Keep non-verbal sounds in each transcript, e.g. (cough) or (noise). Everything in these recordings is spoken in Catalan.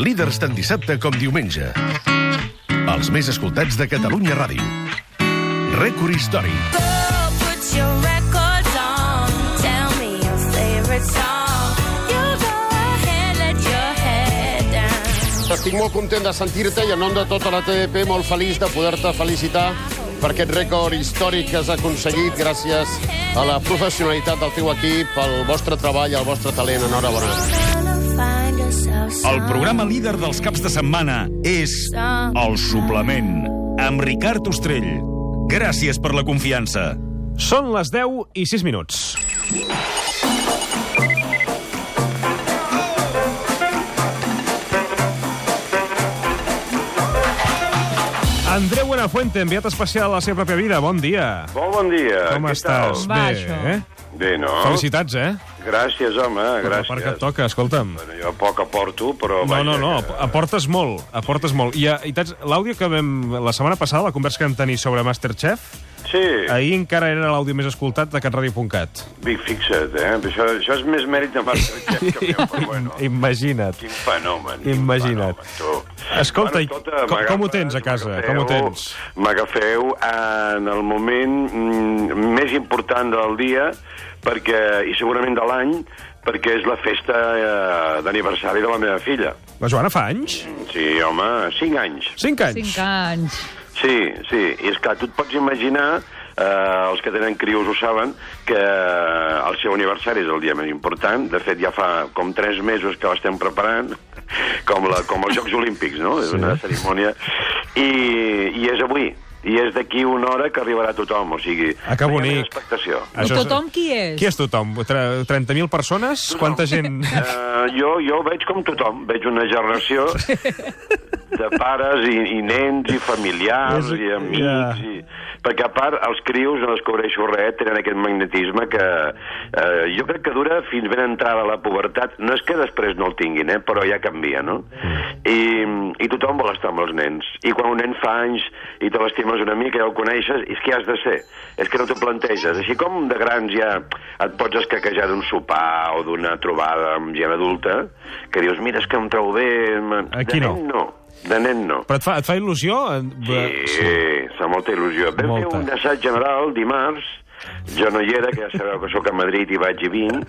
Líders tant dissabte com diumenge. Els més escoltats de Catalunya Ràdio. Rècord històric. Estic molt content de sentir-te i en nom de tota la TDP molt feliç de poder-te felicitar per aquest rècord històric que has aconseguit gràcies a la professionalitat del teu equip, al vostre treball, al vostre talent. Enhorabona. Yourself El programa líder dels caps de setmana és El Suplement, amb Ricard Ostrell. Gràcies per la confiança. Són les 10 i 6 minuts. Andreu Buenafuente, enviat especial a la seva pròpia vida. Bon dia. Molt bon dia. Com Què estàs? Tal? Va, Bé, això. eh? Bé, no? Felicitats, eh? Gràcies, home, Per què et gràcies. toca, escolta'm. Bueno, jo poc aporto, però... No, vaja, no, no, que- aportes molt, aportes molt. I, eh, i l'àudio que vam... La setmana passada, la conversa que vam tenir sobre Masterchef, Sí, ahir encara era l'àudio més escoltat de catradio.cat. Vic, fixa't, eh? Això, això és més mèrit de Masterchef que meu, però bueno. (laughs) Imagina't. Quin fenomen. quin Imagina't. fenomen, tu. Escolta, i escolta, com- com ho tens a casa? Com ho tens? M'agafeu en el moment mm, més important del dia perquè i segurament de l'any perquè és la festa eh, d'aniversari de la meva filla. La Joana fa anys? Sí, home, 5 anys. 5 anys? Cinc anys. Sí, sí, i és clar, tu et pots imaginar, eh, els que tenen crios ho saben, que el seu aniversari és el dia més important. De fet, ja fa com tres mesos que l'estem preparant, com, la, com els Jocs Olímpics, no? És una cerimònia. I, I és avui, i és d'aquí una hora que arribarà tothom, o sigui... Ah, que bonic. expectació. Això és- Tothom qui és? Qui és tothom? Tre- 30.000 persones? Quanta gent... Uh, (laughs) jo, jo veig com tothom. Veig una generació de pares i, i nens i familiars És- i amics. ja. I... Perquè, a part, els crios, no descobreixo res, tenen aquest magnetisme que eh, jo crec que dura fins ben entrada a la pubertat. No és que després no el tinguin, eh, però ja canvia, no? I, I tothom vol estar amb els nens. I quan un nen fa anys i te l'estimes una mica, ja el coneixes, és que has de ser. És que no t'ho planteges. Així com de grans ja et pots escaquejar d'un sopar o d'una trobada amb gent adulta, que dius, mira, és que em trobo bé... Aquí de no. no. De nen no. Però et fa, et fa il·lusió? Sí, fa molta il·lusió. Vam Molta. fer un assaig general dimarts, jo no hi era, que ja sabeu que sóc a Madrid i vaig i vinc,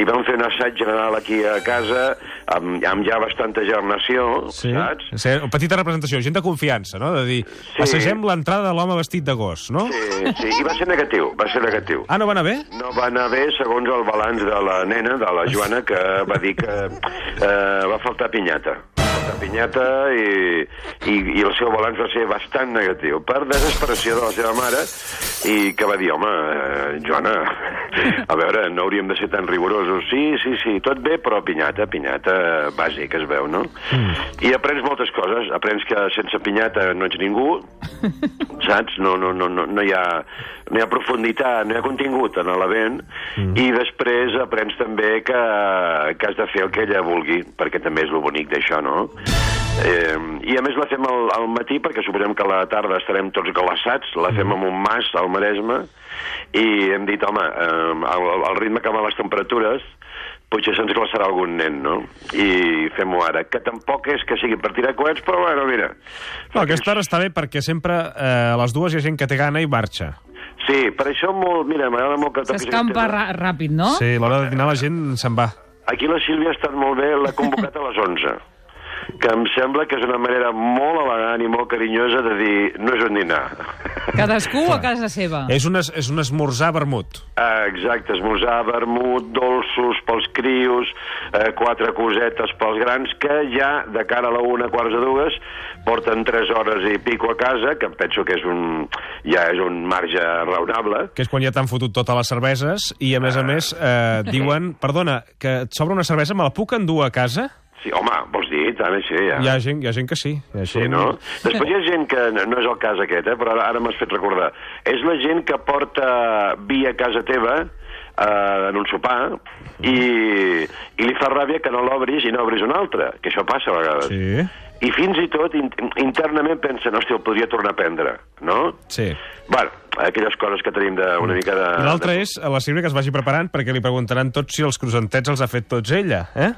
i vam fer un assaig general aquí a casa, amb, amb ja bastanta gernació, Sí. saps? Sí, petita representació, gent de confiança, no? De dir, Sí. assagem l'entrada de l'home vestit de gos, no? Sí, sí, i va ser negatiu, va ser negatiu. Ah, no va anar bé? No va anar bé segons el balanç de la nena, de la Joana, que va dir que eh, va faltar pinyata. Faltar pinyata i, i, i el seu balanç va ser bastant negatiu. Per desesperació de la seva mare i que va dir, home, eh, Joana, a veure, no hauríem de ser tan rigorosos. Sí, sí, sí, tot bé, però pinyata, pinyata bàsic, es veu, no? Mm. I aprens moltes coses. Aprens que sense pinyata no ets ningú, (laughs) saps? No, no, no, no, no, hi ha, no hi ha profunditat, no hi ha contingut en l'event, mm. i després aprens també que, que has de fer el que ella vulgui, perquè també és lo bonic d'això, no? Eh, I a més la fem al, al matí, perquè suposem que a la tarda estarem tots glaçats, la fem amb un mas al Maresme, i hem dit, home, eh, al, al ritme que van les temperatures, potser se'ns glaçarà algun nen, no? I fem-ho ara, que tampoc és que sigui per tirar coets, però bueno, mira. No, aquesta hora està bé perquè sempre eh, a les dues hi ha gent que té gana i marxa. Sí, per això molt, mira, m'agrada molt que S'escampa ràpid, no? Sí, l'hora de dinar la gent se'n va. Aquí la Sílvia ha estat molt bé, l'ha convocat a les 11 que em sembla que és una manera molt elegant i molt carinyosa de dir no és un dinar. Cadascú a casa seva. És un, es, és un esmorzar vermut. Ah, Exacte, esmorzar, vermut, dolços pels crios, eh, quatre cosetes pels grans, que ja de cara a la una, quarts de dues, porten tres hores i pico a casa, que em penso que és un, ja és un marge raonable. que és quan ja t'han fotut totes les cerveses i, a més a més, eh, diuen, perdona, que et sobra una cervesa, me la puc endur a casa? Sí, home, vols dir? També sí, ja. Hi ha gent, hi ha gent que sí. Hi ha Sí, gent... no? Després hi ha gent que, no no és el cas aquest, eh, però ara, ara m'has fet recordar. És la gent que porta vi a casa teva eh, en un sopar i, i li fa ràbia que no l'obris i no obris un altre, que això passa a vegades. Sí, I fins i tot in internament pensen, hòstia, el podria tornar a prendre, no? sí. Bueno, aquelles coses que tenim de, una mica de... I l'altre de... és a la Sílvia que es vagi preparant perquè li preguntaran tots si els cruzantets els ha fet tots ella, eh?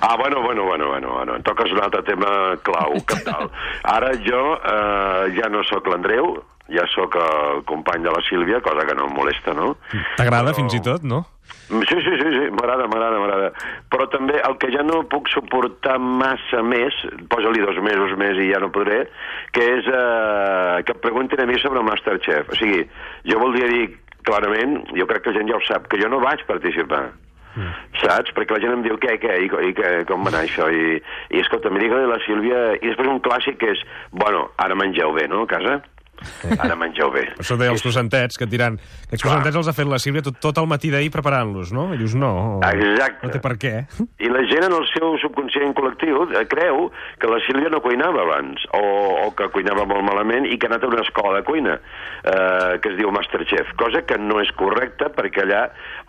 Ah, bueno, bueno, bueno, bueno, bueno. Em toques un altre tema clau, cabdal. (laughs) Ara jo eh, ja no sóc l'Andreu, ja sóc el company de la Sílvia, cosa que no em molesta, no? T'agrada Però- fins i tot, no? Sí, sí, sí, sí, m'agrada, m'agrada, m'agrada. Però també el que ja no puc suportar massa més, posa-li dos mesos més i ja no podré, que és eh, que em preguntin a mi sobre Masterchef. O sigui, jo voldria dir clarament, jo crec que la gent ja ho sap, que jo no vaig participar. Mm. Saps? Perquè la gent em diu què, què, i, i què, com va anar això? I, i escolta, em digue la Sílvia... I després un clàssic que és, bueno, ara mengeu bé, no, a casa? Ara mengeu bé. Per això deia els cruzantets, que et diran... Que els cruzantets els ha fet la Sílvia tot, tot el matí d'ahir preparant-los, no? I dius, no, Exacte. no té per què. I la gent en el seu subconscient col·lectiu eh, creu que la Sílvia no cuinava abans, o, o que cuinava molt malament i que ha anat a una escola de cuina, eh, que es diu Masterchef, cosa que no és correcta perquè allà,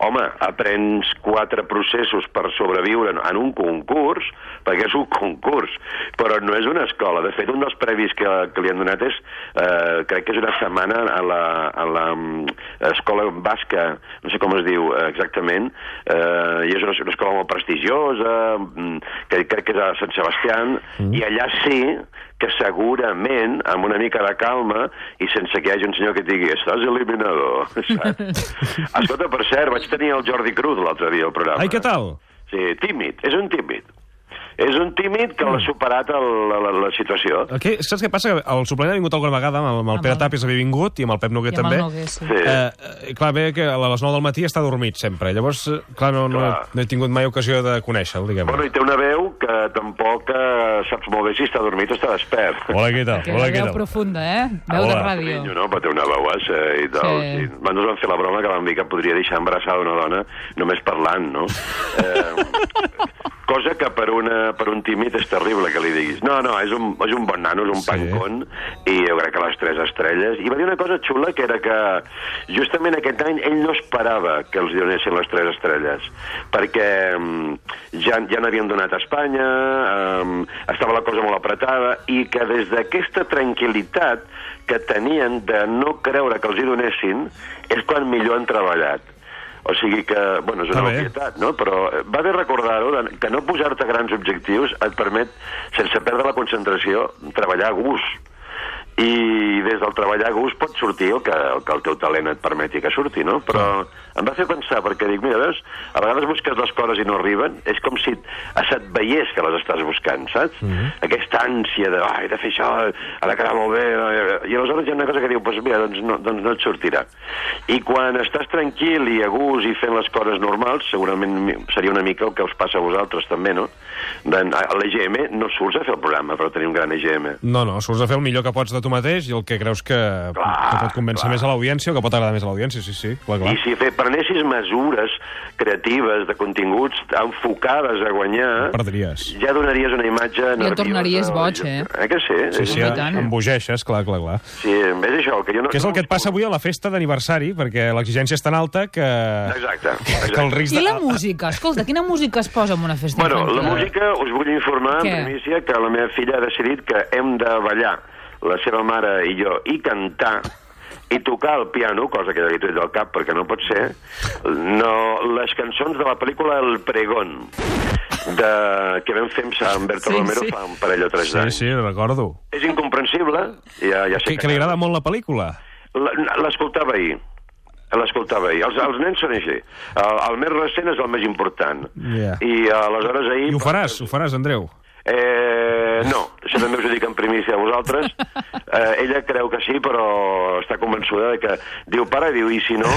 home, aprens quatre processos per sobreviure en, en un concurs, perquè és un concurs, però no és una escola. De fet, un dels previs que, que li han donat és, eh, crec que és una setmana a la, a la mm, escola basca, no sé com es diu eh, exactament, eh, i és una, una escola molt prestigiosa, mm, que crec que és a Sant Sebastián, mm. i allà sí que segurament, amb una mica de calma i sense que hi hagi un senyor que et digui estàs eliminador, (laughs) saps? (laughs) Escolta, per cert, vaig tenir el Jordi Cruz l'altre dia al programa. Ai, què tal? Sí, tímid, és un tímid. És un tímid que l'ha superat el, la, la, la situació. Que, saps què passa? Que el suplement ha vingut alguna vegada, amb el, amb el Pere Tàpies havia vingut, i amb el Pep Noguer també. Noguer, sí. Sí. Eh, eh, clar, bé que a les 9 del matí està dormit sempre. Llavors, eh, clar, no, no, Clar. no he tingut mai ocasió de conèixer-lo, diguem Bueno, i té una veu saps molt bé si està dormit o està despert. Hola, què tal? Que Hola, què veu tal? profunda, eh? Veu de Hola. ràdio. Niño, no? Però té una veuassa i tal. Sí. Sí. Van nos van fer la broma que van dir que podria deixar embarassada una dona només parlant, no? (laughs) Eh, cosa que per, una, per un tímid és terrible que li diguis. No, no, és un, és un bon nano, és un Sí. pancón, i jo crec que les tres estrelles... I va dir una cosa xula, que era que justament aquest any ell no esperava que els donessin les tres estrelles, perquè mm, ja, ja n'havien donat a Espanya, um, estava la cosa molt apretada, i que des d'aquesta tranquil·litat que tenien de no creure que els hi donessin, és quan millor han treballat. O sigui que, bueno, és una obvietat, no? Però eh, va bé recordar-ho, que no posar-te grans objectius et permet, sense perdre la concentració, treballar a gust. I des del treballar a gust pot sortir el que, el que el teu talent et permeti que surti, no? Però em va fer pensar, perquè dic, mira, veus, a vegades busques les coses i no arriben, és com si se't veiés que les estàs buscant, saps? Mm -hmm. Aquesta ànsia de, ai, de fer això, ha de quedar molt bé, i aleshores hi ha una cosa que diu, doncs mira, doncs no, doncs no et sortirà. I quan estàs tranquil i a gust i fent les coses normals, segurament seria una mica el que us passa a vosaltres també, no? A l'EGM no surts a fer el programa, però tenim un gran EGM. No, no, surts a fer el millor que pots de tu mateix i el que creus que, que pot convèncer clar. més a l'audiència o que pot agradar més a l'audiència, sí, sí, clar, clar. I si fe, prenessis mesures creatives de continguts enfocades a guanyar, Perdries. ja donaries una imatge nerviosa. tornaries boig, eh? Eh que sí? Sí, sí, i tant. embogeixes, clar, clar, clar. Sí, és això, que jo no... Què és el que et passa avui a la festa d'aniversari? Perquè l'exigència és tan alta que... Exacte, Que el exacte. risc I de... la música? Escolta, quina música es posa en una festa Bueno, la música, us vull informar Què? en primícia que la meva filla ha decidit que hem de ballar, la seva mare i jo, i cantar i tocar el piano, cosa que ja li tret del cap perquè no pot ser, no, les cançons de la pel·lícula El Pregón, de, que vam fer amb Sant Berta Sí, Romero sí. fa un parell o tres Sí, d'anys. sí, recordo. És incomprensible, ja, ja sé Que, que li agrada molt la pel·lícula. La- L'escoltava ahir. L'escoltava ahir. Els, els nens són així. El, el més recent és el més important. Ja. I aleshores ahir... I ho faràs, ho faràs, Andreu. Eh, no, això també us ho dic en primícia a vosaltres. (laughs) Eh, ella creu que sí, però està convençuda de que... Diu, pare, diu, i si no...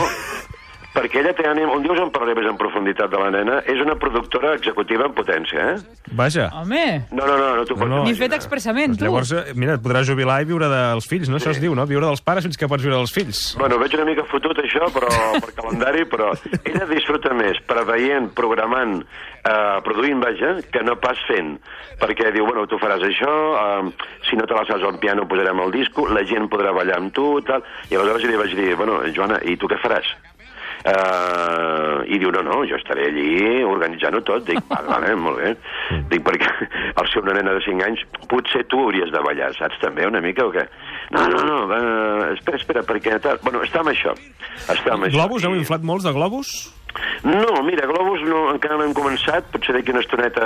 Perquè ella té ànim... Un dia us en parlaré més en profunditat de la nena. És una productora executiva en potència, eh? Vaja. Home, No, no, no, no t'ho No, pots no. ni fet expressament, Doncs tu. llavors, eh, mira, et podràs jubilar i viure dels fills, no? Això es diu, no? Viure dels pares fins que pots viure dels fills. Bueno, veig una mica fotut això però, (laughs) per calendari, però ella disfruta més preveient, programant, eh, produint, vaja, que no pas fent. Perquè diu, bueno, tu faràs això, eh, si no te la saps al piano posarem el disco, la gent podrà ballar amb tu, tal. I aleshores li vaig dir, bueno, Joana, i tu què faràs? Uh, I diu, no, no, jo estaré allí organitzant-ho tot. Dic, (laughs) vale, vale, molt bé. Dic, perquè al ser una nena de 5 anys, potser tu hauries de ballar, saps, també, una mica, o què? No, no, no, uh, espera, espera, perquè... Tal... Bueno, està amb això. Està amb això. Globus, heu I- inflat molts de globus? No, mira, globus no, encara no hem començat, potser d'aquí una estoneta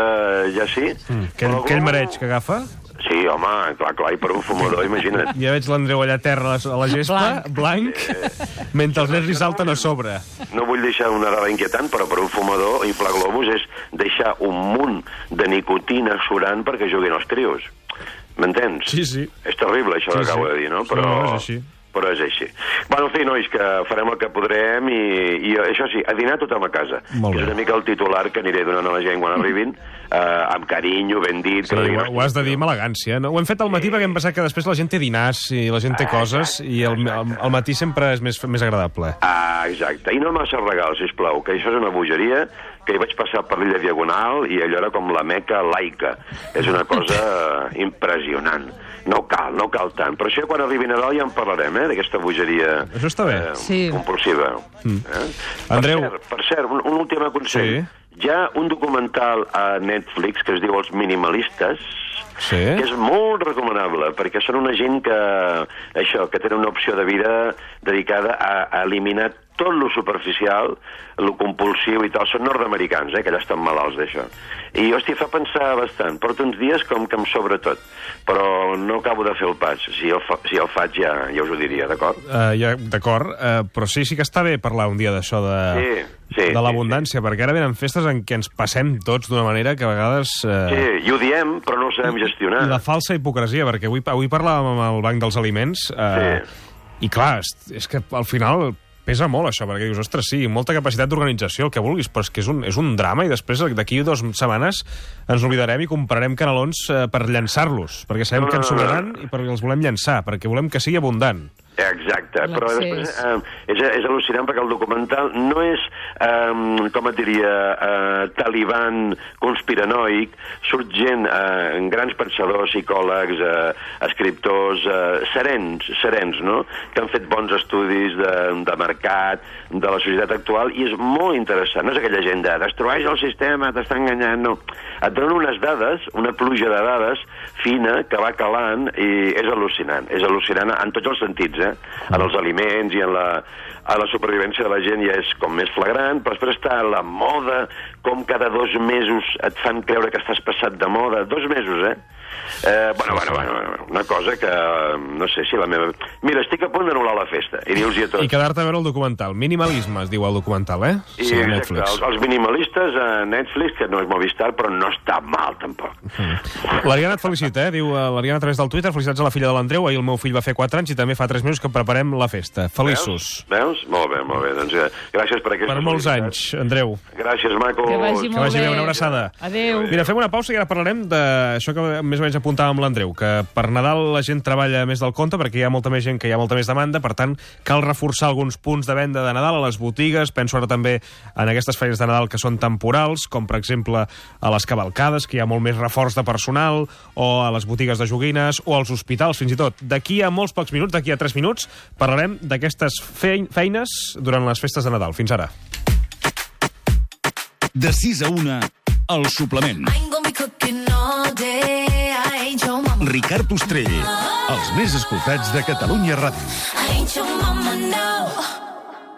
ja sí. Mm, aquell, Però aquell globus- mareig que agafa? Sí, home, clar, clar, i per un fumador, imagina't. Ja veig l'Andreu allà a terra a la- gespa, blanc, (laughs) mentre els nens li salten a sobre. No vull deixar una dada inquietant, però per un fumador inflar globus és deixar un munt de nicotina surant perquè juguin els crios. M'entens? Sí, sí. És terrible, això Sí, que acabo sí. de dir, no? Sí, Però, no, és així. Però és així. Bueno, en fi, nois, que farem el que podrem i, i això sí, a dinar tothom a casa. Molt que és bé. una mica el titular que aniré donant a la gent quan arribin, (laughs) eh, amb carinyo, ben dit. Sí, que ho, ho has de dir amb elegància. No? Ho hem fet al matí perquè hem pensat que després la gent té dinars i la gent té coses i el, el, el matí sempre és més, més agradable. Ah, exacte. I no massa regals, sisplau, que això és una bogeria, que hi vaig passar per l'illa Diagonal i allò era com la meca laica. És una cosa (laughs) impressionant. No cal, no cal tant. Per això quan arribi Nadal ja en parlarem, eh, d'aquesta bogeria Això està bé. eh, Sí. compulsiva. Mm. Eh? Andreu. Per cert, per cert un, un últim consell. Sí. Hi ha un documental a Netflix que es diu Els minimalistes, Sí? que és molt recomanable, perquè són una gent que, això, que tenen una opció de vida dedicada a, a eliminar tot lo superficial, lo compulsiu i tal. Són nord-americans, eh, que allà estan malalts d'això. I, hòstia, fa pensar bastant. Porto uns dies com que em sobra tot, però no acabo de fer el pas. Si el, fa, si el faig ja, ja us ho diria, d'acord? Uh, ja, D'acord, uh, però sí, sí que està bé parlar un dia d'això de, Sí, sí, de l'abundància, perquè ara venen festes en què ens passem tots d'una manera que a vegades... Uh, Sí, i ho diem, però no ho sabem gestionar. I la falsa hipocresia, perquè avui, avui parlàvem amb el Banc dels Aliments eh, i clar, és que al final pesa molt això, perquè dius, ostres, sí, molta capacitat d'organització, el que vulguis, però és que és un, és un drama i després d'aquí dues setmanes ens oblidarem i comprarem canelons eh, per llançar-los, perquè sabem No, que ens sobraran i perquè els volem llançar, perquè volem que sigui abundant. Exacte, però després eh, és, és al·lucinant perquè el documental no és, eh, com et diria, eh, taliban conspiranoic, surt gent, eh, grans pensadors, psicòlegs, eh, escriptors, eh, serens, serens, no?, que han fet bons estudis de, de mercat, de la societat actual, i és molt interessant. No és aquella gent de destrueix el sistema, t'està enganyant, no. Et donen unes dades, una pluja de dades fina que va calant i és al·lucinant. És al·lucinant en tots els sentits, eh? En els aliments i en la, a la supervivència de la gent ja és com més flagrant, però després està la moda, com cada dos mesos et fan creure que estàs passat de moda. Dos mesos, eh? Eh, bueno, bueno, bueno, bueno, una cosa que no sé si la meva... Mira, estic a punt d'anul·lar la festa i dir-los-hi a tots. I quedar-te a veure el documental. Minimalisme, es diu el documental, eh? I, Sí, a exacte, Netflix. els, els minimalistes a Netflix, que no és Movistar, però no està mal, tampoc. L'Ariana et felicita, eh? Diu eh, l'Ariana a través del Twitter, felicitats a la filla de l'Andreu, ahir el meu fill va fer 4 anys i també fa 3 mesos que preparem la festa. Feliços. Veus? Veus? Molt bé, molt bé. Doncs eh, gràcies per aquesta Per molts anys, Andreu. Gràcies, maco. Que vagi Que molt vagi bé, bé. una abraçada. Adéu. Mira, fem una pausa i ara parlarem d'això que més o menys apuntàvem amb l'Andreu, que per Nadal la gent treballa més del compte perquè hi ha molta més gent que hi ha molta més demanda, per tant, cal reforçar alguns punts de venda de Nadal a les botigues, penso ara també en aquestes feines de Nadal que són temporals, com per exemple a les cavalcades, que hi ha molt més reforç de personal, o a les botigues de joguines, o als hospitals, fins i tot. D'aquí a molts pocs minuts, d'aquí a 3 minuts, parlarem d'aquestes fein- feines durant les festes de Nadal. Fins ara. De 6 a 1, el suplement. I ain't gonna be cooking Ricard Ostrell. Els més escoltats de Catalunya Ràdio.